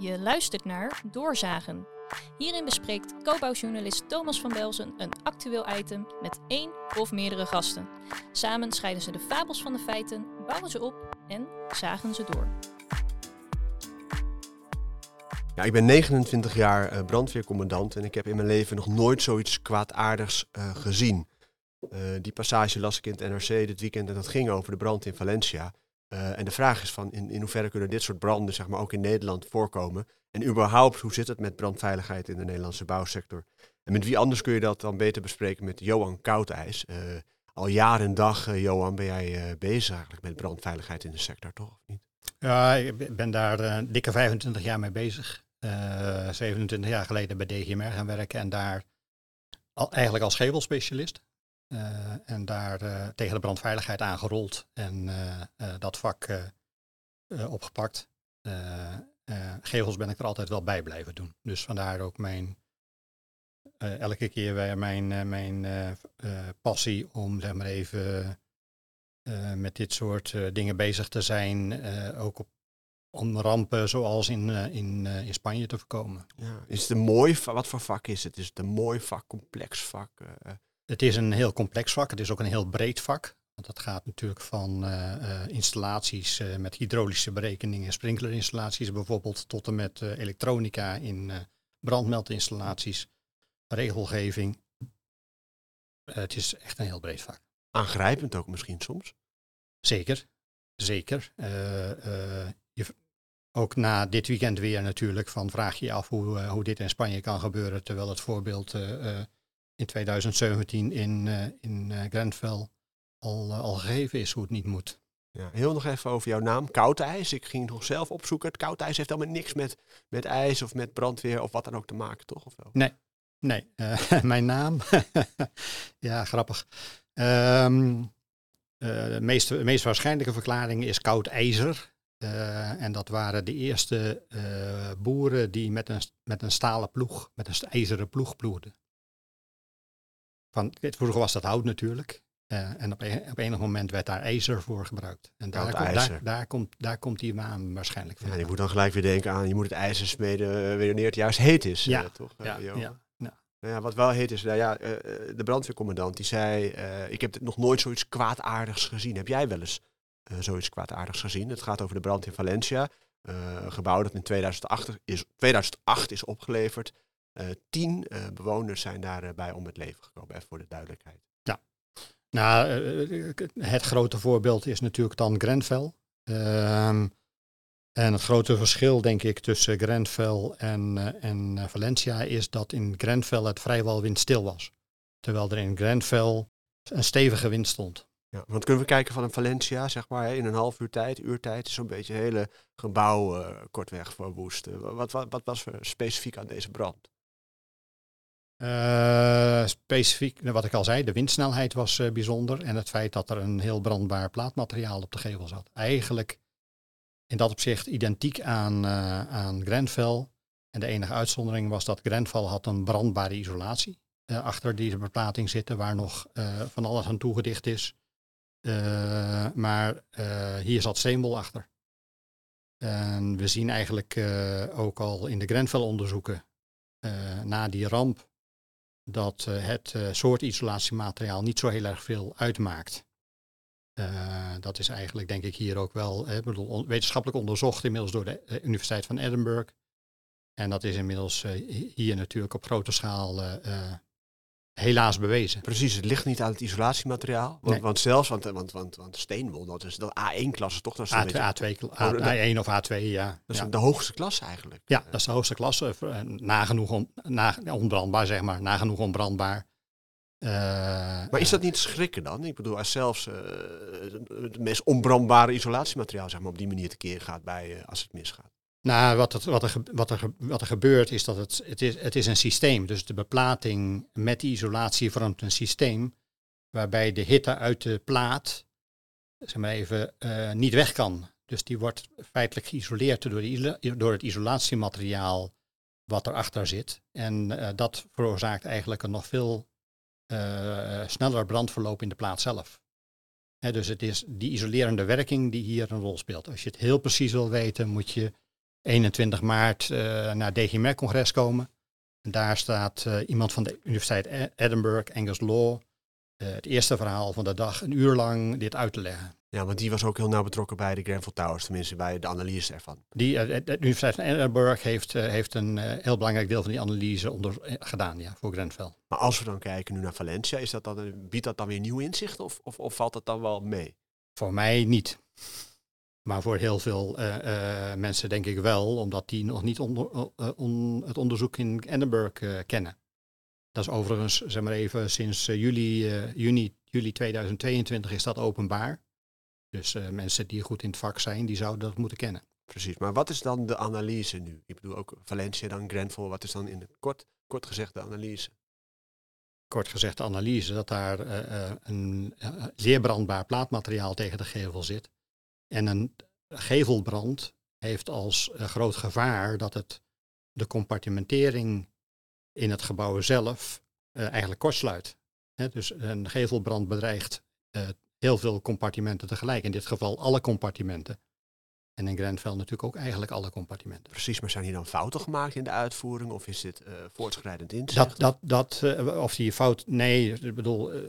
Je luistert naar Doorzagen. Hierin bespreekt co-bouwjournalist Thomas van Belzen een actueel item met één of meerdere gasten. Samen scheiden ze de fabels van de feiten, bouwen ze op en zagen ze door. Ja, ik ben 29 jaar uh, brandweercommandant en ik heb in mijn leven nog nooit zoiets kwaadaardigs uh, gezien. Uh, die passage las ik in het NRC dit weekend en dat ging over de brand in Valencia. Uh, en de vraag is van in, in hoeverre kunnen dit soort branden zeg maar, ook in Nederland voorkomen? En überhaupt, hoe zit het met brandveiligheid in de Nederlandse bouwsector? En met wie anders kun je dat dan beter bespreken met Johan Koudijs? Uh, al jaar en dag, uh, Johan, ben jij bezig eigenlijk met brandveiligheid in de sector, toch? Of niet? Ja, ik ben daar dikke 25 jaar mee bezig. 27 jaar geleden bij DGMR gaan werken en daar al, eigenlijk als gevelspecialist. Uh, en daar uh, tegen de brandveiligheid aangerold en uh, dat vak opgepakt. gevels ben ik er altijd wel bij blijven doen. Dus vandaar ook mijn, elke keer weer mijn, mijn passie om zeg maar even met dit soort dingen bezig te zijn. ook op, om rampen zoals in, in, in Spanje te voorkomen. Ja. Is het een mooi, wat voor vak is het? Is het een mooi vak, complex vak? Het is een heel complex vak. Het is ook een heel breed vak. Want dat gaat natuurlijk van uh, uh, installaties uh, met hydraulische berekeningen, sprinklerinstallaties bijvoorbeeld, tot en met elektronica in brandmeldinstallaties, regelgeving. het is echt een heel breed vak. Aangrijpend ook misschien soms? Zeker, zeker. Je, ook na dit weekend weer natuurlijk, van vraag je af hoe, hoe dit in Spanje kan gebeuren, terwijl het voorbeeld in 2017 in, uh, in uh, Grenfell al, uh, al gegeven is hoe het niet moet. Ja, heel nog even over jouw naam, koud ijs. Ik ging het nog zelf opzoeken. Het koud ijs heeft helemaal niks met, met ijs of met brandweer of wat dan ook te maken, toch? Of wel? Nee, nee. mijn naam, ja, grappig. Um, de meest, de meest waarschijnlijke verklaring is koud ijzer. en dat waren de eerste boeren die met een, met een stalen ploeg, met een ijzeren ploeg ploegden. Van, vroeger was dat hout natuurlijk. Uh, en op, een, op enig moment werd daar ijzer voor gebruikt. En daar, komt, daar, daar, komt, daar komt die naam waarschijnlijk van. Ja, je moet dan gelijk weer denken aan, je moet het ijzer smeden uh, wanneer het juist heet is. Ja, uh, toch? Ja, ja, ja. Nou ja, wat wel heet is, nou ja, de brandweercommandant die zei, ik heb nog nooit zoiets kwaadaardigs gezien. Heb jij wel eens zoiets kwaadaardigs gezien? Het gaat over de brand in Valencia. een gebouw dat in 2008 is, 2008 is opgeleverd. Uh, tien uh, bewoners zijn daarbij om het leven gekomen, even voor de duidelijkheid. Ja, nou, het grote voorbeeld is natuurlijk dan Grenfell. Ehm, en het grote verschil, denk ik, tussen Grenfell en, en Valencia is dat in Grenfell het vrijwel windstil was. Terwijl er in Grenfell een stevige wind stond. Ja, want kunnen we kijken van een Valencia, zeg maar, in een half uur tijd, uurtijd, is zo'n beetje het hele gebouw kortweg verwoest. Wat, wat, wat was er specifiek aan deze brand? Uh, specifiek, wat ik al zei, de windsnelheid was uh, bijzonder en het feit dat er een heel brandbaar plaatmateriaal op de gevel zat. Eigenlijk in dat opzicht identiek aan, uh, aan Grenfell. En de enige uitzondering was dat Grenfell had een brandbare isolatie achter die beplating zitten, waar nog van alles aan toegedicht is. maar hier zat steenbol achter. En we zien eigenlijk ook al in de Grenfell onderzoeken na die ramp dat uh, het uh, soort isolatiemateriaal niet zo heel erg veel uitmaakt. Uh, dat is eigenlijk, denk ik, hier ook wel bedoel, on wetenschappelijk onderzocht, inmiddels door de Universiteit van Edinburgh. En dat is inmiddels hier natuurlijk op grote schaal helaas bewezen. Precies, het ligt niet aan het isolatiemateriaal. Want, nee. want zelfs, want, want, want, want steenwol, dat is dat A1-klasse toch? Dat is A2, beetje, A2, A, A1 of A2, ja. Dat is ja. de hoogste klasse eigenlijk. Ja, dat is de hoogste klasse. Nagenoeg on, na, onbrandbaar, zeg maar. Nagenoeg onbrandbaar. Uh, maar is dat niet schrikken dan? Ik bedoel, als zelfs uh, het meest onbrandbare isolatiemateriaal zeg maar, op die manier tekeer gaat bij, uh, als het misgaat. Nou, wat, het, wat, er, wat, er, wat er gebeurt is dat het, het, is, het is een systeem. Dus de beplating met die isolatie vormt een systeem waarbij de hitte uit de plaat zeg maar even, uh, niet weg kan. Dus die wordt feitelijk geïsoleerd door, door het isolatiemateriaal wat erachter zit. En uh, dat veroorzaakt eigenlijk een nog veel uh, sneller brandverloop in de plaat zelf. He, dus het is die isolerende werking die hier een rol speelt. Als je het heel precies wil weten, moet je 21 maart naar het DGMR-congres komen. En daar staat iemand van de Universiteit e- Edinburgh, Angus Law, het eerste verhaal van de dag een uur lang dit uit te leggen. Ja, want die was ook heel nauw betrokken bij de Grenfell Towers, tenminste bij de analyse ervan. Die, de Universiteit van Edinburgh heeft, heeft een heel belangrijk deel van die analyse onder, gedaan ja, voor Grenfell. Maar als we dan kijken nu naar Valencia, is dat dan, biedt dat dan weer nieuw inzicht of, of, of valt dat dan wel mee? Voor mij niet. Maar voor heel veel uh, uh, mensen denk ik wel, omdat die nog niet onder, uh, on, het onderzoek in Edinburgh kennen. Dat is overigens, zeg maar even, sinds juli, juni, juli 2022 is dat openbaar. Dus mensen die goed in het vak zijn, die zouden dat moeten kennen. Precies, maar wat is dan de analyse nu? Ik bedoel ook Valencia, dan Grenfell, wat is dan in het kort, kort gezegd de analyse? kort gezegd de analyse, dat daar een uh, zeer brandbaar plaatmateriaal tegen de gevel zit. En een gevelbrand heeft als groot gevaar dat het de compartimentering in het gebouw zelf eigenlijk kortsluit. Dus een gevelbrand bedreigt heel veel compartimenten tegelijk, in dit geval alle compartimenten. En in Grenfell natuurlijk ook eigenlijk alle compartimenten. Precies, maar zijn hier dan fouten gemaakt in de uitvoering of is dit uh, voortschrijdend inzicht? Dat, dat, dat, uh, of die fout, nee, ik bedoel, uh,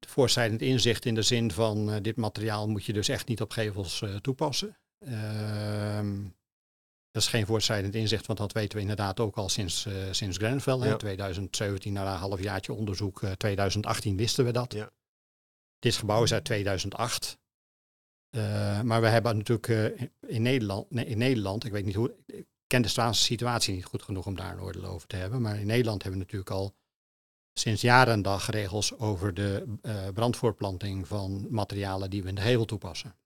voortschrijdend inzicht in de zin van dit materiaal moet je dus echt niet op gevels toepassen. Ehm, dat is geen voortschrijdend inzicht, want dat weten we inderdaad ook al sinds, sinds Grenfell. Ja. 2017, na een halfjaartje onderzoek, 2018 wisten we dat. Ja. Dit gebouw is uit 2008. Uh, maar we hebben natuurlijk uh, in, Nederland, in Nederland, ik weet niet hoe, ik ken de Spaanse situatie niet goed genoeg om daar een oordeel over te hebben, maar in Nederland hebben we natuurlijk al sinds jaren en dag regels over de uh, brandvoorplanting van materialen die we in de hevel toepassen.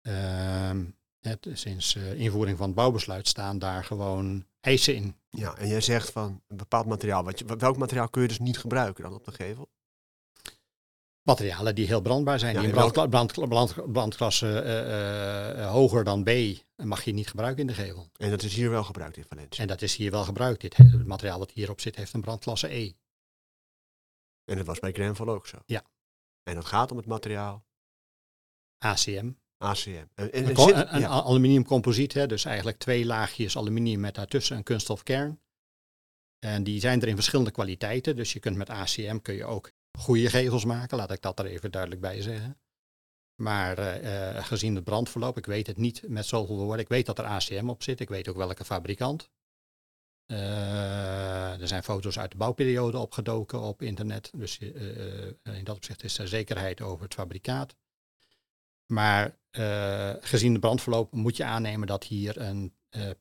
Ehm, het, sinds invoering van het bouwbesluit staan daar gewoon eisen in. Ja, en jij zegt van een bepaald materiaal, wat welk materiaal kun je dus niet gebruiken dan op de gevel? Materialen die heel brandbaar zijn. Ja, die in brand, brand, brand, brandklasse uh, uh, hoger dan B mag je niet gebruiken in de gevel. En dat is hier wel gebruikt in Valencia? En dat is hier wel gebruikt. Dit, het materiaal dat hierop zit heeft een brandklasse E. En dat was bij Grenfell ook zo? Ja. En dat gaat om het materiaal? ACM. ACM. En, en, een, zit, een, ja. aluminiumcomposiet, hè, dus eigenlijk twee laagjes aluminium met daartussen een kunststofkern. En die zijn er in verschillende kwaliteiten. Dus je kunt met ACM kun je ook goede gevels maken, laat ik dat er even duidelijk bij zeggen. Maar uh, gezien het brandverloop, ik weet het niet met zoveel woorden. Ik weet dat er ACM op zit, ik weet ook welke fabrikant. Uh, er zijn foto's uit de bouwperiode opgedoken op internet. Dus in dat opzicht is er zekerheid over het fabrikaat. Maar gezien het brandverloop moet je aannemen dat hier een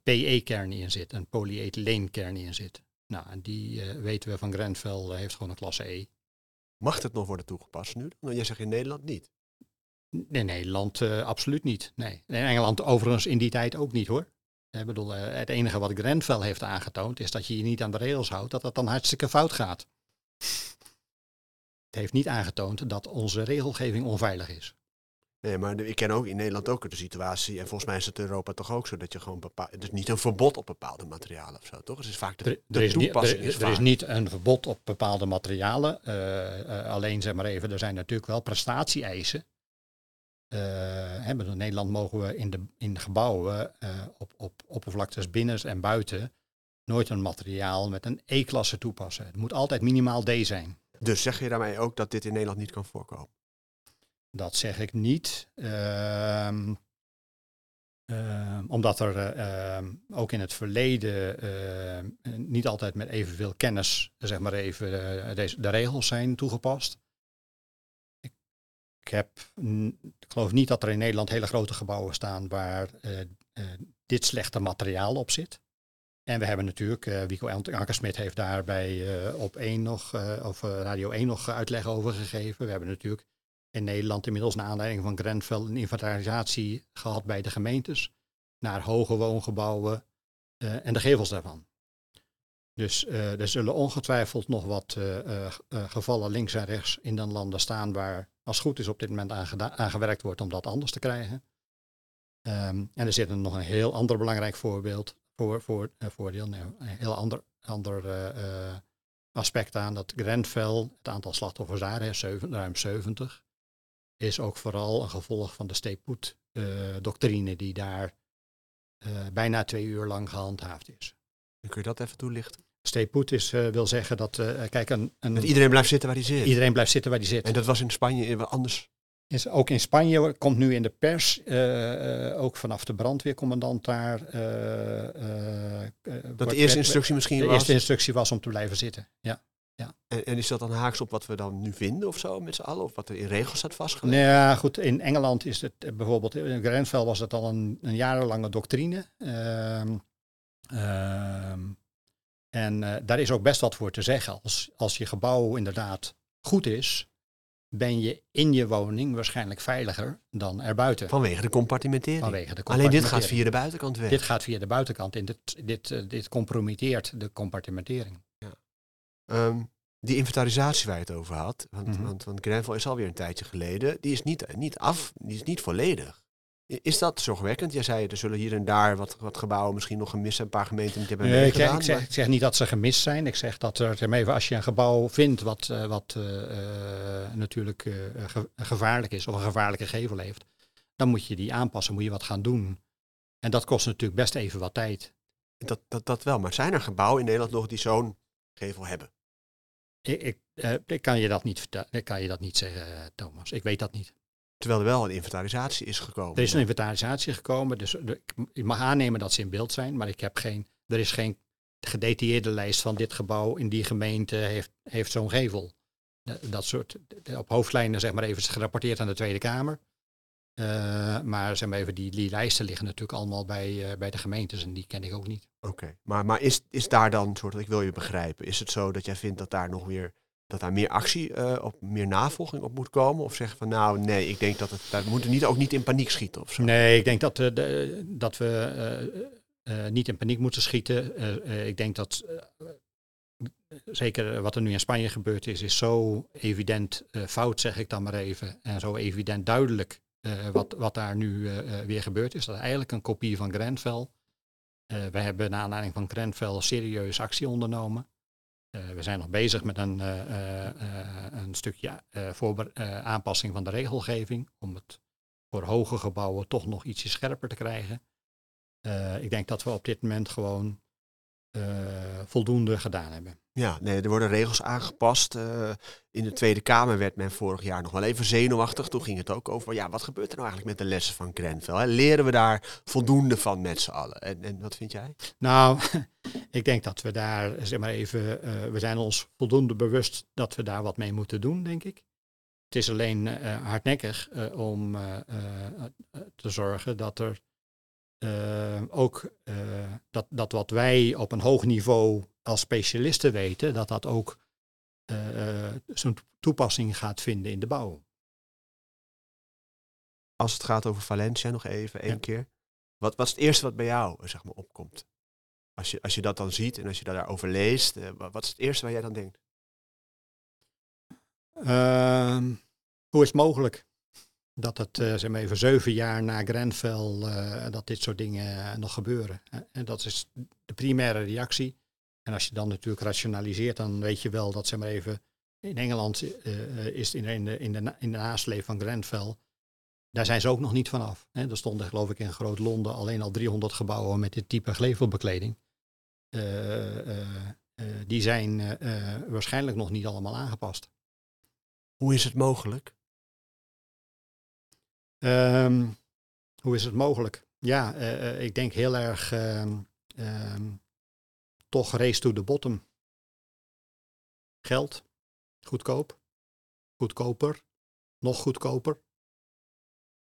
PE-kern in zit, een polyethylenkern in zit. Nou, en die weten we van Grenfell heeft gewoon een klasse E. Mag het nog worden toegepast nu? Want jij zegt in Nederland niet. In Nederland uh, absoluut niet. Nee. In Engeland overigens in die tijd ook niet hoor. Ik bedoel, uh, het enige wat Grenfell heeft aangetoond is dat je je niet aan de regels houdt, dat dat dan hartstikke fout gaat. Het heeft niet aangetoond dat onze regelgeving onveilig is. Nee, maar ik ken ook in Nederland ook de situatie, en volgens mij is het in Europa toch ook zo, dat je gewoon bepaalt, het is niet een verbod op bepaalde materialen of zo, toch? Het is vaak de, de er, is toepassing. Niet, er, er is niet een verbod op bepaalde materialen, uh, uh, alleen zeg maar even, er zijn natuurlijk wel prestatie-eisen. Uh, in Nederland mogen we in, de, in gebouwen op, op oppervlaktes binnen en buiten nooit een materiaal met een E-klasse toepassen. Het moet altijd minimaal D zijn. Dus zeg je daarmee ook dat dit in Nederland niet kan voorkomen? Dat zeg ik niet. Uh, uh, omdat er uh, ook in het verleden ehm, niet altijd met evenveel kennis, zeg maar even, eh, deze, de regels zijn toegepast. Ik, ik, heb, ik geloof niet dat er in Nederland hele grote gebouwen staan waar eh, eh, dit slechte materiaal op zit. En we hebben natuurlijk, uh, Wico Ankersmit heeft daar bij op 1 nog, of Radio 1 nog uitleg over gegeven. We hebben natuurlijk in Nederland inmiddels naar aanleiding van Grenfell een inventarisatie gehad bij de gemeentes naar hoge woongebouwen uh, en de gevels daarvan. Dus uh, er zullen ongetwijfeld nog wat uh, gevallen links en rechts in de landen staan waar als goed is op dit moment aan gewerkt wordt om dat anders te krijgen. Um, en er zit nog een heel ander belangrijk voorbeeld, voor, voor, voordeel, een heel ander, ander aspect aan, dat Grenfell, het aantal slachtoffers daar is ruim 70, is ook vooral een gevolg van de stay-put-doctrine die daar bijna twee uur lang gehandhaafd is. kun je dat even toelichten? Stay put is, wil zeggen dat, kijk, een, een, dat iedereen blijft zitten waar hij zit. Iedereen blijft zitten waar hij zit. En dat was in Spanje anders? Is, ook in Spanje komt nu in de pers, ook vanaf de brandweercommandant daar. dat de eerste instructie misschien de was? De eerste instructie was om te blijven zitten, ja. Ja. En, en, is dat dan haaks op wat we dan nu vinden of zo met z'n allen? Of wat er in regels staat vastgelegd? Nou ja, goed. In Engeland is het eh, bijvoorbeeld, in Grenfell was het al een, een jarenlange doctrine. Ehm, ehm, en uh, daar is ook best wat voor te zeggen. Als, als je gebouw inderdaad goed is, ben je in je woning waarschijnlijk veiliger dan erbuiten. Vanwege de compartimentering. Vanwege de Alleen dit gaat via de buitenkant weg. Dit gaat via de buitenkant en dit, dit, uh, dit compromitteert de compartimentering. Ja. Um, die inventarisatie waar je het over had, want, Mhm. want, want Grenfell is alweer een tijdje geleden, die is niet, niet af, die is niet volledig. Is dat zorgwekkend? Jij zei, er zullen hier en daar wat, wat gebouwen misschien nog gemist zijn, een paar gemeenten niet hebben Nee, ik, ik, zeg, maar- ik zeg niet dat ze gemist zijn. Ik zeg dat er, even, als je een gebouw vindt wat, eh, wat eh, eh, natuurlijk ge- gevaarlijk is of een gevaarlijke gevel heeft, dan moet je die aanpassen, moet je wat gaan doen. En dat kost natuurlijk best even wat tijd. dat, dat, dat wel, maar zijn er gebouwen in Nederland nog die zo'n gevel hebben? Ik, ik, eh, ik kan je dat niet vertellen, ik kan je dat niet zeggen, eh, Thomas. Ik weet dat niet. Terwijl er wel een inventarisatie is gekomen. Er is een inventarisatie gekomen, dus de- ik, mag aannemen dat ze in beeld zijn, maar ik heb geen, er is geen gedetailleerde lijst van dit gebouw in die gemeente heeft, heeft zo'n gevel. Dat, soort, op hoofdlijnen zeg maar even gerapporteerd aan de Tweede Kamer. Eh, maar zeg maar even, die, die lijsten liggen natuurlijk allemaal bij, eh, bij de gemeentes en die ken ik ook niet. Oké, maar, maar is, is daar dan, soort, ik wil je begrijpen, is het zo dat jij vindt dat daar nog weer, dat daar meer actie eh, op, meer navolging op moet komen? Of zeggen van nou nee, ik denk dat het, daar moeten niet, ook niet in paniek schieten of zo? Nee, ik denk dat, de, dat we niet in paniek moeten schieten. Ik denk dat zeker wat er nu in Spanje gebeurd is, is zo evident fout, zeg ik dan maar even. En zo evident duidelijk eh, wat, wat daar nu eh, eh, weer gebeurd is. Dat eigenlijk een kopie van Grenfell. Eh we hebben naar aanleiding van Grenfell serieus actie ondernomen. We zijn nog bezig met een, een stukje eh, aanpassing van de regelgeving. Om het voor hoge gebouwen toch nog ietsje scherper te krijgen. Ik denk dat we op dit moment gewoon voldoende gedaan hebben. Ja, nee, er worden regels aangepast. eh, in de Tweede Kamer werd men vorig jaar nog wel even zenuwachtig. Toen ging het ook over, ja, wat gebeurt er nou eigenlijk met de lessen van Grenfell? Hè? Leren we daar voldoende van met z'n allen? En, en wat vind jij? Nou, ik denk dat we daar, zeg maar even, eh, we zijn ons voldoende bewust dat we daar wat mee moeten doen, denk ik. Het is alleen eh, hardnekkig eh, om eh, eh, eh, te zorgen dat er eh, ook eh, dat, dat wat wij op een hoog niveau als specialisten weten, dat dat ook eh, eh, zijn toepassing gaat vinden in de bouw. Als het gaat over Valencia nog even, één Ja. keer. Wat, wat is het eerste wat bij jou eh, zeg maar, opkomt? Als je, als je dat dan ziet en als je daarover leest, wa- wat is het eerste waar jij dan denkt? Ehm, hoe is het mogelijk dat het eh, zeg maar even zeven jaar na Grenfell eh, dat dit soort dingen eh, nog gebeuren? En dat is de primaire reactie. En als je dan natuurlijk rationaliseert, dan weet je wel dat zeg maar even in Engeland is in, in, de, in, de, nasleep van Grenfell. Daar zijn ze ook nog niet vanaf. Hè. Er stonden geloof ik in Groot Londen alleen al 300 gebouwen met dit type glevelbekleding. Eh, die zijn waarschijnlijk nog niet allemaal aangepast. Hoe is het mogelijk? Ehm, hoe is het mogelijk? Ja, eh, eh, ik denk heel erg ehm, ehm, toch race to the bottom. Geld, goedkoop, goedkoper, nog goedkoper.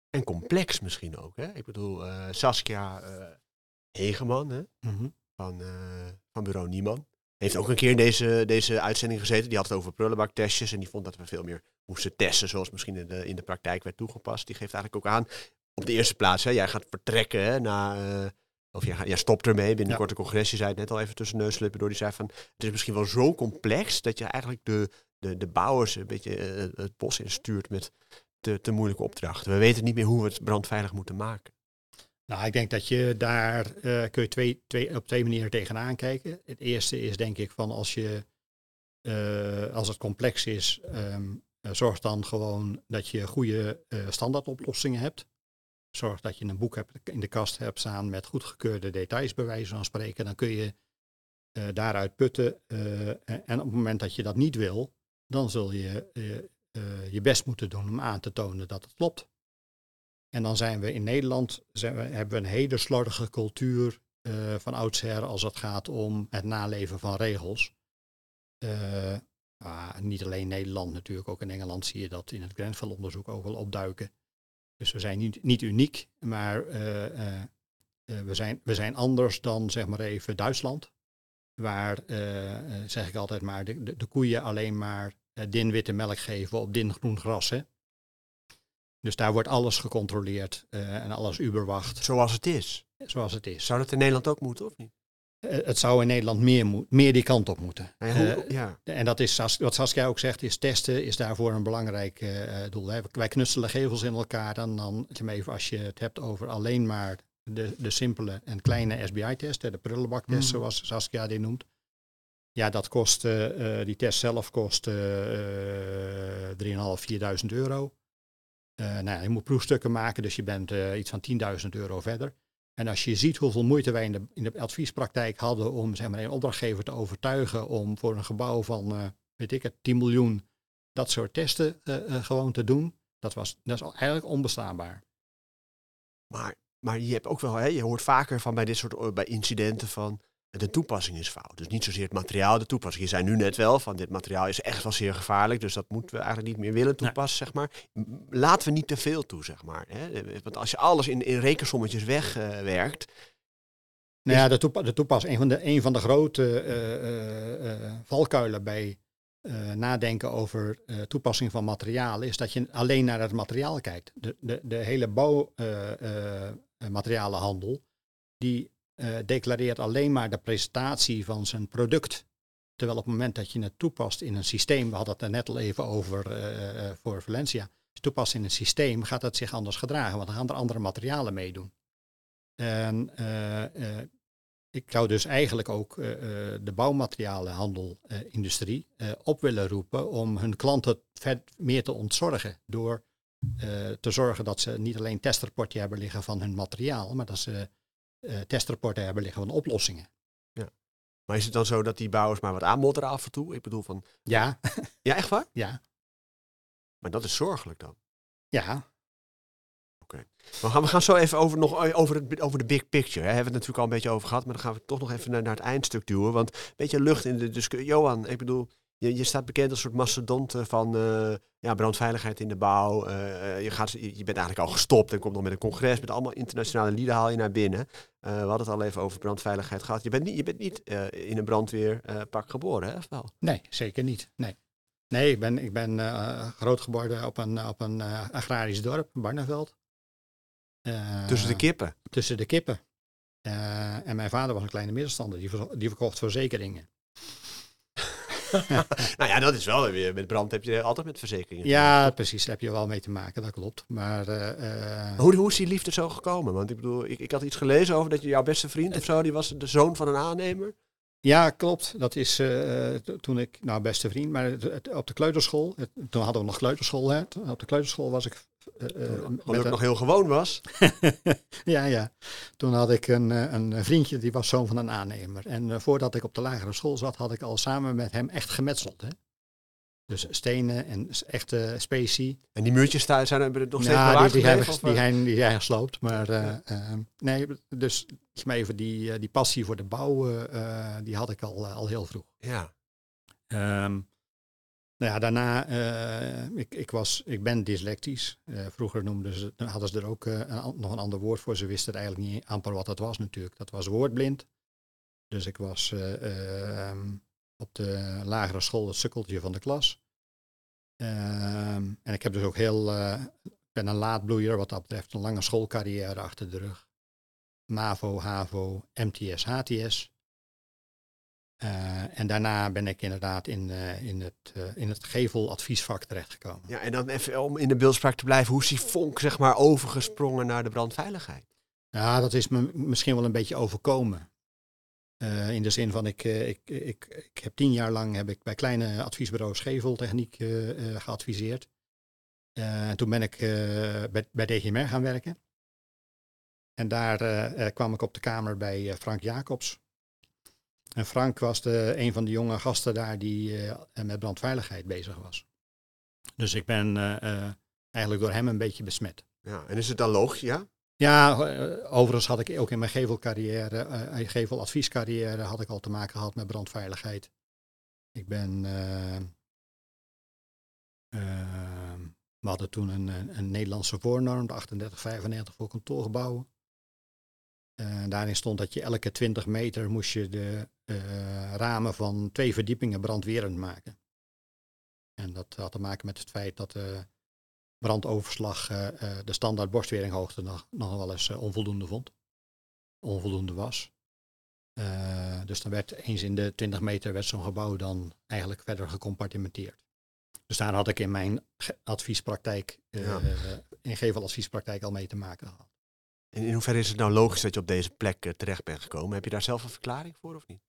En complex misschien ook. Hè? Ik bedoel, eh, Saskia eh Hegeman hè? Van, eh, van bureau Nieman. Heeft ook een keer in deze, deze uitzending gezeten. Die had het over prullenbaktestjes. En die vond dat we veel meer moesten testen. Zoals misschien in de, in de praktijk werd toegepast. Die geeft eigenlijk ook aan. Op de eerste plaats, hè, jij gaat vertrekken hè, na. eh, of jij, jij stopt ermee. Binnenkort de congres. Je zei het net al even tussen neus slippen door. Die zei van. Het is misschien wel zo complex. dat je eigenlijk de, de, de bouwers een beetje eh, het bos instuurt met te, te moeilijke opdrachten. We weten niet meer hoe we het brandveilig moeten maken. Nou, ik denk dat je daar eh, kun je twee, twee, op twee manieren tegenaan kijken. Het eerste is denk ik van als je eh, als het complex is, ehm, eh, zorg dan gewoon dat je goede standaardoplossingen hebt. Zorg dat je een boek hebt, in de kast hebt staan met goedgekeurde details, bij wijze van spreken. Dan kun je daaruit putten. En op het moment dat je dat niet wil, dan zul je je best moeten doen om aan te tonen dat het klopt. En dan zijn we in Nederland, zijn we, hebben we een hele slordige cultuur van oudsher als het gaat om het naleven van regels. Ah, niet alleen Nederland, natuurlijk ook in Engeland zie je dat in het Grenfell-onderzoek ook wel opduiken. Dus we zijn niet, niet uniek, maar we, zijn, we zijn anders dan zeg maar even Duitsland waar, zeg ik altijd maar, de, de, de koeien alleen maar din witte melk geven op din groen gras. Hè? Dus daar wordt alles gecontroleerd en alles uberwacht. Zoals het is. Zoals het is. Zou dat in Nederland ook moeten of niet? het zou in Nederland meer, meer die kant op moeten. Ja, hoe, ja. En dat is, wat Saskia ook zegt, is testen is daarvoor een belangrijk doel. Hè? Wij knutselen gevels in elkaar dan, dan even als je het hebt over alleen maar de, de simpele en kleine SBI-test, de prullenbaktest mm. zoals Saskia die noemt. Ja, dat kost, die test zelf kost uh, 3.500, 4.000 euro. Uh, nou, je moet proefstukken maken, dus je bent uh, iets van 10.000 euro verder. En als je ziet hoeveel moeite wij in de, in de adviespraktijk hadden om zeg maar, een opdrachtgever te overtuigen om voor een gebouw van, weet ik het, 10 miljoen dat soort testen gewoon te doen, dat, was, dat is eigenlijk onbestaanbaar. Maar maar je hebt ook wel, hè, je hoort vaker van bij dit soort eh, bij incidenten van de toepassing is fout. Dus niet zozeer het materiaal, de toepassing. Je zei nu net wel van dit materiaal is echt wel zeer gevaarlijk, dus dat moeten we eigenlijk niet meer willen toepassen, zeg maar. Laten we niet te veel toe, zeg maar. Hè? Want als je alles in, in rekensommetjes wegwerkt. Uh, nou ja, de, toepa de toepassing, een van de, een van de grote uh, uh, valkuilen bij nadenken over toepassing van materialen, is dat je alleen naar het materiaal kijkt. De, de, de hele bouwmaterialenhandel, die declareert alleen maar de presentatie van zijn product. Terwijl op het moment dat je het toepast in een systeem, we hadden het er net al even over voor Valencia, je toepast in een systeem, gaat het zich anders gedragen, want dan gaan er andere materialen meedoen. En ik zou dus eigenlijk ook de bouwmaterialenhandelindustrie op willen roepen om hun klanten meer te ontzorgen. Door te zorgen dat ze niet alleen testrapportje hebben liggen van hun materiaal, maar dat ze testrapporten hebben liggen van oplossingen. Ja. Maar is het dan zo dat die bouwers maar wat aanmodderen af en toe? Ik bedoel van... Ja. ja, echt waar? Ja. Maar dat is zorgelijk dan? Ja, Okay. We, gaan, we gaan zo even over, nog over, het, over de big picture. Hè. Hebben we het natuurlijk al een beetje over gehad, maar dan gaan we toch nog even naar, naar het eindstuk duwen. Want een beetje lucht in de discussie. Johan, ik bedoel, je, je staat bekend als een soort mastodont van uh, ja, brandveiligheid in de bouw. Uh, je, gaat, je, bent eigenlijk al gestopt en komt nog met een congres met allemaal internationale lieden haal je naar binnen. We hadden het al even over brandveiligheid gehad. Je bent niet, je bent niet in een brandweerpak geboren, hè? Of wel? Nee, zeker niet. Nee. Nee, ik ben, ik ben groot geworden op een, op een agrarisch dorp, Barneveld. tussen de kippen? Tussen de kippen. en mijn vader was een kleine middenstander, die, die verkocht verzekeringen. nou ja, dat is wel weer. Met brand heb je altijd met verzekeringen. Ja, precies. Daar heb je wel mee te maken, dat klopt. Maar, uh, hoe, hoe is die liefde zo gekomen? Want ik bedoel, ik, ik had iets gelezen over dat je jouw beste vriend of zo, die was de zoon van een aannemer. Ja, klopt. Dat is uh, toen ik, nou beste vriend, maar op de kleuterschool, toen hadden we nog kleuterschool, hè. Op de kleuterschool was ik uh, uh, nog heel gewoon was. ja, ja. Toen had ik een, een vriendje, die was zoon van een aannemer. En voordat ik op de lagere school zat, had ik al samen met hem echt gemetseld. Hè? Dus stenen en echte specie. En die muurtjes daar zijn er nog steeds nou, bewaard die, die, hebben, die, zijn, die zijn gesloopt. Maar ja. uh, nee, dus even die, die passie voor de bouw, die had ik al, al heel vroeg. Ja. Um, nou ja, daarna, ik, ik, was, ik ben dyslectisch. Vroeger noemden ze, hadden ze er ook een, nog een ander woord voor. Ze wisten eigenlijk niet amper wat dat was natuurlijk. Dat was woordblind. Dus ik was ehm, op de lagere school het sukkeltje van de klas. Ehm, en ik heb dus ook heel, ben een laadbloeier wat dat betreft, een lange schoolcarrière achter de rug. MAVO, HAVO, MTS, HTS. Uh, en daarna ben ik inderdaad in, uh, in, het, uh, in het geveladviesvak terechtgekomen. Ja, en dan even om in de beeldspraak te blijven, hoe is die vonk zeg maar overgesprongen naar de brandveiligheid? Ja, dat is me misschien wel een beetje overkomen. In de zin van, ik, ik, ik, ik heb tien jaar lang heb ik bij kleine adviesbureaus geveltechniek geadviseerd. en toen ben ik bij, bij DGMR gaan werken. en daar kwam ik op de kamer bij Frank Jacobs. En Frank was de, een van de jonge gasten daar die met brandveiligheid bezig was. Dus ik ben eigenlijk door hem een beetje besmet. Ja, en is het dan logisch, ja? Ja, overigens had ik ook in mijn gevelcarrière, uh, geveladviescarrière, had ik al te maken gehad met brandveiligheid. Ik ben we hadden toen een, een, Nederlandse voornorm, de 3895 voor kantoorgebouwen. Uh, daarin stond dat je elke 20 meter moest je de ramen van twee verdiepingen brandwerend maken. En dat had te maken met het feit dat brandoverslag uh, de standaard borstweringhoogte nog, nog wel eens onvoldoende vond. Onvoldoende was. dus dan werd eens in de 20 meter werd zo'n gebouw dan eigenlijk verder gecompartimenteerd. Dus daar had ik in mijn adviespraktijk, uh, in geveladviespraktijk al mee te maken gehad. En in hoeverre is het nou logisch dat je op deze plek terecht bent gekomen? Heb je daar zelf een verklaring voor of niet?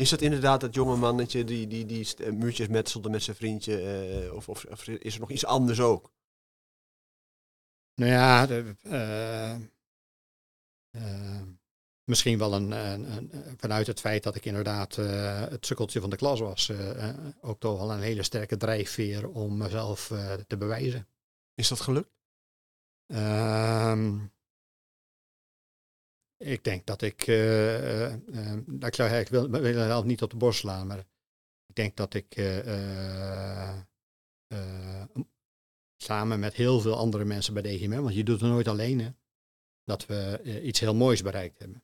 Is dat inderdaad dat jonge mannetje die, die, die muurtjes metselde met zijn vriendje? Uh, of, of, of, is er nog iets anders ook? Nou ja, de, Misschien wel een, een, een, vanuit het feit dat ik inderdaad het sukkeltje van de klas was, ook toch wel een hele sterke drijfveer om mezelf te bewijzen. Is dat gelukt? Um, ik denk dat ik, ik, zou, ik wil, wil het niet op de borst slaan, maar ik denk dat ik samen met heel veel andere mensen bij DGM, want je doet het nooit alleen, dat we iets heel moois bereikt hebben.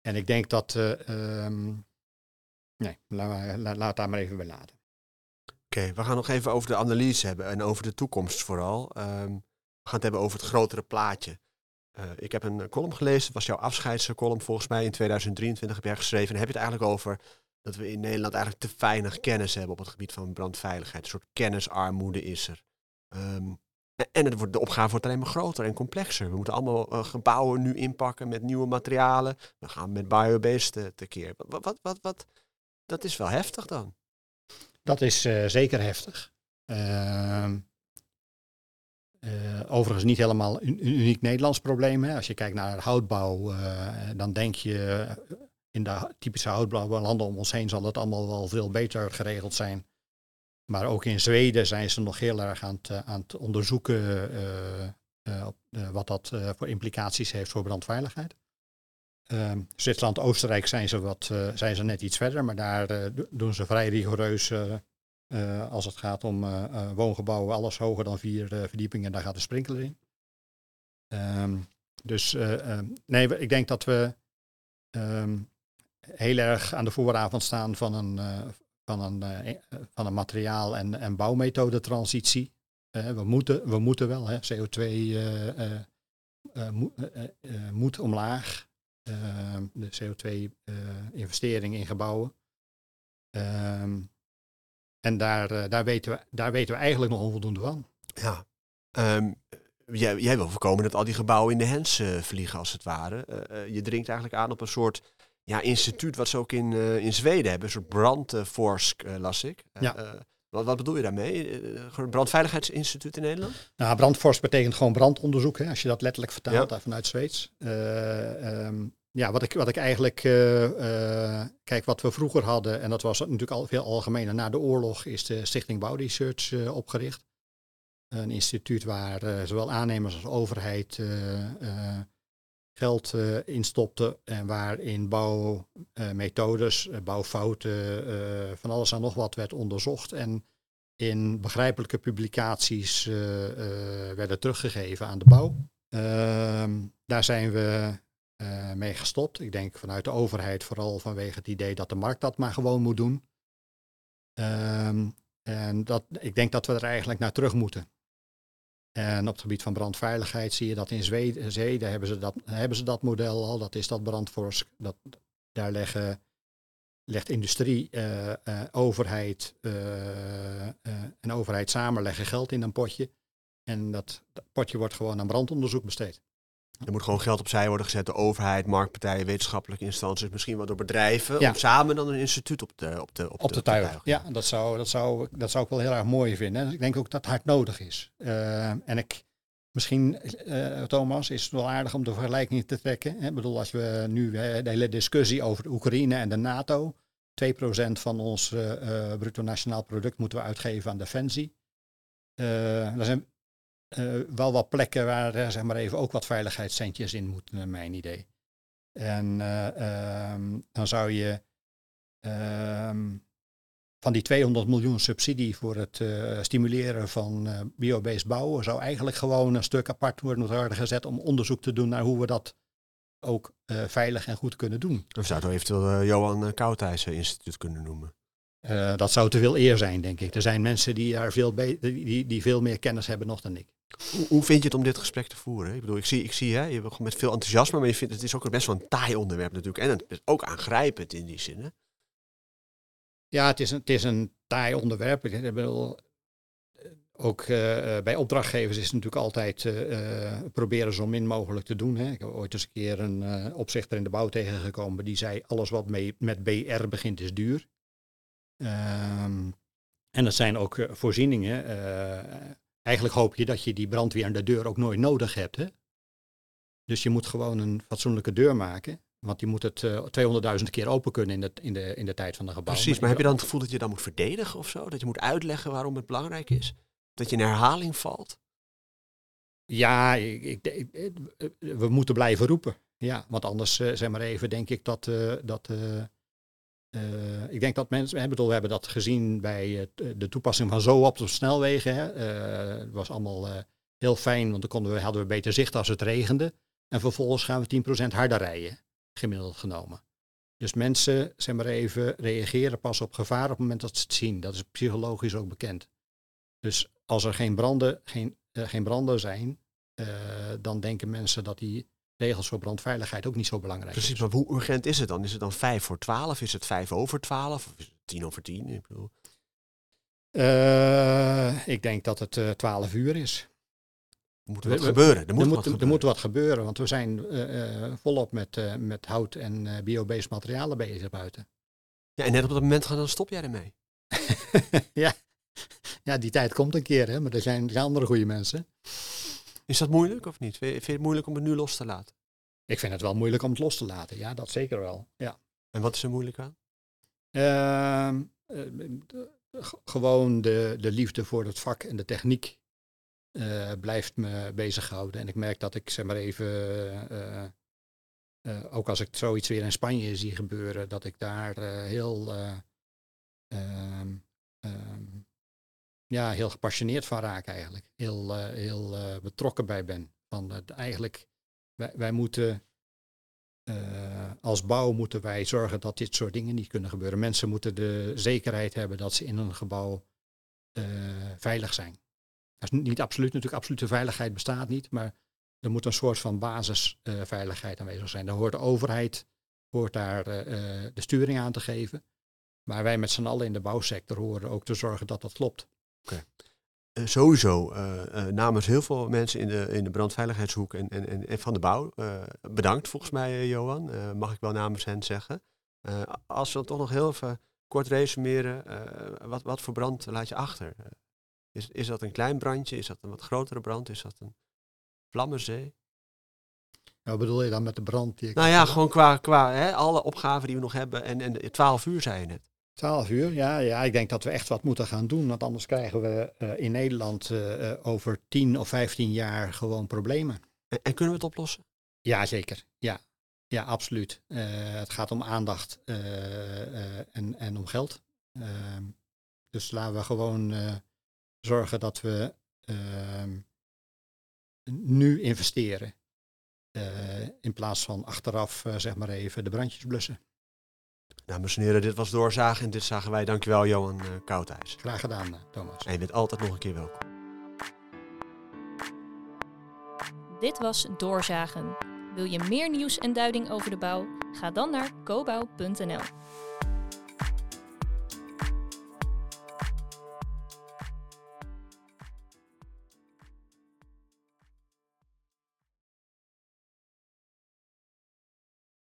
En ik denk dat, um, nee, laat, laat, daar maar even bij laten. Oké, we gaan nog even over de analyse hebben en over de toekomst vooral. Um, we gaan het hebben over het grotere plaatje. Uh, ik heb een column gelezen, het was jouw afscheidscolumn volgens mij in 2023 heb jij geschreven. En heb je het eigenlijk over dat we in Nederland eigenlijk te weinig kennis hebben op het gebied van brandveiligheid. Een soort kennisarmoede is er. Um, en het wordt, de opgave wordt alleen maar groter en complexer. We moeten allemaal uh, gebouwen nu inpakken met nieuwe materialen. We gaan met biobased tekeer. Wat, wat, wat, wat, dat is wel heftig dan. Dat is zeker heftig. Ehm, overigens niet helemaal een uniek Nederlands probleem. Hè. Als je kijkt naar houtbouw, dan denk je in de typische houtbouwlanden om ons heen zal het allemaal wel veel beter geregeld zijn maar ook in Zweden zijn ze nog heel erg aan het, eh, aan het onderzoeken wat dat voor implicaties heeft voor brandveiligheid. Ehm, Zwitserland, Oostenrijk zijn ze, wat, zijn ze net iets verder, maar daar doen ze vrij rigoureus als het gaat om woongebouwen, alles hoger dan vier verdiepingen, daar gaat de sprinkler in. Um, dus ehm, nee, ik denk dat we heel erg aan de vooravond staan van een, van een, uh, van een materiaal- en, en bouwmethodetransitie. Uh, we, moeten, we moeten wel, hè, CO2 mo moet omlaag. de CO2-investering in gebouwen. Ehm, en daar, daar, weten we, daar weten we eigenlijk nog onvoldoende van. Ja, um, jij, jij, wil voorkomen dat al die gebouwen in de hens vliegen, als het ware. je dringt eigenlijk aan op een soort ja, instituut wat ze ook in, uh, in Zweden hebben. Een soort brandforsk, las ik. Eh, ja. Wat, wat, bedoel je daarmee? Een brandveiligheidsinstituut in Nederland? Nou, brandforsk betekent gewoon brandonderzoek, hè, als je dat letterlijk vertaalt ja. vanuit Zweeds. Um, ja, wat ik, wat ik eigenlijk, kijk, wat we vroeger hadden, en dat was natuurlijk al veel algemener na de oorlog, is de Stichting Bouwresearch opgericht. Een instituut waar zowel aannemers als overheid geld instopte en waarin bouwmethodes, bouwfouten, van alles en nog wat werd onderzocht en in begrijpelijke publicaties werden teruggegeven aan de bouw. Ehm, daar zijn we mee gestopt. Ik denk vanuit de overheid vooral vanwege het idee dat de markt dat maar gewoon moet doen. Um, en dat, ik denk dat we er eigenlijk naar terug moeten. En op het gebied van brandveiligheid zie je dat in Zweden, Zweden hebben, ze dat, hebben ze dat model al. Dat is dat brandforsk. Dat, daar leggen, legt industrie, uh, uh, overheid uh, en overheid samen leggen geld in een potje. En dat potje wordt gewoon aan brandonderzoek besteed. Er moet gewoon geld opzij worden gezet door overheid, marktpartijen, wetenschappelijke instanties, misschien wel door bedrijven, om samen dan een instituut op de op de op, op de, tuig. Ja, dat zou, dat, zou, dat zou ik wel heel erg mooi vinden. En ik denk ook dat het hard nodig is. Uh, en ik Misschien, uh, Thomas, is het wel aardig om de vergelijking te trekken. Ik bedoel, als we nu de hele discussie over de Oekraïne en de NATO, 2% van ons uh, bruto nationaal product moeten we uitgeven aan defensie. er zijn wel wat plekken waar zeg maar even ook wat veiligheidscentjes in moeten, naar mijn idee. En um, dan zou je um, van die 200 miljoen subsidie voor het uh, stimuleren van biobased bouwen zou eigenlijk gewoon een stuk apart worden gezet om onderzoek te doen naar hoe we dat ook veilig en goed kunnen doen. Of zou het eventueel Johan Koudhuis Instituut kunnen noemen? Dat zou te veel eer zijn, denk ik. Er zijn mensen die daar veel, die, die veel meer kennis hebben nog dan ik. Hoe, hoe, vind je het om dit gesprek te voeren? Ik bedoel, ik zie, ik zie hè, je met veel enthousiasme, maar je vindt het is ook best wel een taai onderwerp natuurlijk. En het is ook aangrijpend in die zin. Hè? Ja, het is een, het is een taai onderwerp. Ik bedoel, ook uh, bij opdrachtgevers is het natuurlijk altijd uh, proberen zo min mogelijk te doen. Hè. Ik heb ooit eens een keer een uh, opzichter in de bouw tegengekomen die zei alles wat mee, met BR begint is duur. Um, en dat zijn ook voorzieningen. eigenlijk hoop je dat je die brandweer aan de deur ook nooit nodig hebt. Hè. Dus je moet gewoon een fatsoenlijke deur maken. Want die moet het uh, eh, 200.000 keer open kunnen in de, in, de, in de tijd van de gebouw. Precies, maar heb je dan het gevoel dat je dan moet verdedigen of zo? Dat je moet uitleggen waarom het belangrijk is? Dat je in herhaling valt? Ja, ik, ik, we moeten blijven roepen. Ja, want anders, uh, zeg maar even, denk ik dat. Uh, dat ik denk dat mensen. We, hebben dat gezien bij de toepassing van zo op de snelwegen. Het was allemaal heel fijn, want dan konden we, hadden we beter zicht als het regende. En vervolgens gaan we 10% harder rijden gemiddeld genomen. Dus mensen, zeg maar even, reageren pas op gevaar op het moment dat ze het zien. Dat is psychologisch ook bekend. Dus als er geen branden, geen, geen branden zijn, dan denken mensen dat die regels voor brandveiligheid ook niet zo belangrijk Precies, maar hoe urgent is het dan? Is het dan vijf voor twaalf? Is het vijf over twaalf? Of is het tien over tien? Ik bedoel... Uh, ik denk dat het twaalf uur is moet wat gebeuren. Er moet, er, wat gebeuren. er moet wat gebeuren, want we zijn uh, volop met, met hout en biobased materialen bezig buiten. Ja, en net op dat moment dan stop jij ermee. ja. ja, die tijd komt een keer, hè, maar er zijn, er zijn andere goede mensen. Is dat moeilijk of niet? Vind je het moeilijk om het nu los te laten? Ik vind het wel moeilijk om het los te laten, ja, dat zeker wel. Ja. En wat is er moeilijk aan? Ehm, gewoon de, de liefde voor het vak en de techniek uh, blijft me bezighouden. En ik merk dat ik, zeg maar even, uh, uh, ook als ik zoiets weer in Spanje zie gebeuren, dat ik daar heel, um, um, ja, heel gepassioneerd van raak eigenlijk. Heel, heel betrokken bij ben. Van, eigenlijk, wij, wij moeten als bouw moeten wij zorgen dat dit soort dingen niet kunnen gebeuren. Mensen moeten de zekerheid hebben dat ze in een gebouw veilig zijn. Dat is niet absoluut, natuurlijk absolute veiligheid bestaat niet, maar er moet een soort van basisveiligheid aanwezig zijn. Daar hoort de overheid hoort daar de sturing aan te geven. Maar wij met z'n allen in de bouwsector horen ook te zorgen dat dat klopt. Oké. Uh, sowieso namens heel veel mensen in de, in de brandveiligheidshoek en, en, en van de bouw. bedankt volgens mij, Johan. mag ik wel namens hen zeggen. als we dan toch nog heel even kort resumeren. wat, wat voor brand laat je achter? Is, is dat een klein brandje? Is dat een wat grotere brand? Is dat een vlammenzee? Wat bedoel je dan met de brand? Die ik nou ja, gewoon qua, qua hè, alle opgaven die we nog hebben. En, en 12 uur zei je net. 12 uur, ja, ja. Ik denk dat we echt wat moeten gaan doen. Want anders krijgen we uh, in Nederland uh, over 10 of 15 jaar gewoon problemen. En, en, kunnen we het oplossen? Ja, zeker. Ja, ja absoluut. Uh, het gaat om aandacht en, en om geld. Ehm, dus laten we gewoon zorgen dat we uh, nu investeren. In plaats van achteraf, zeg maar even, de brandjes blussen. Dames en heren, dit was Doorzagen en dit zagen wij. Dankjewel Johan uh, Koudhuis. Graag gedaan, Thomas. En je bent altijd nog een keer welkom. Dit was Doorzagen. Wil je meer nieuws en duiding over de bouw? Ga dan naar cobouw.nl.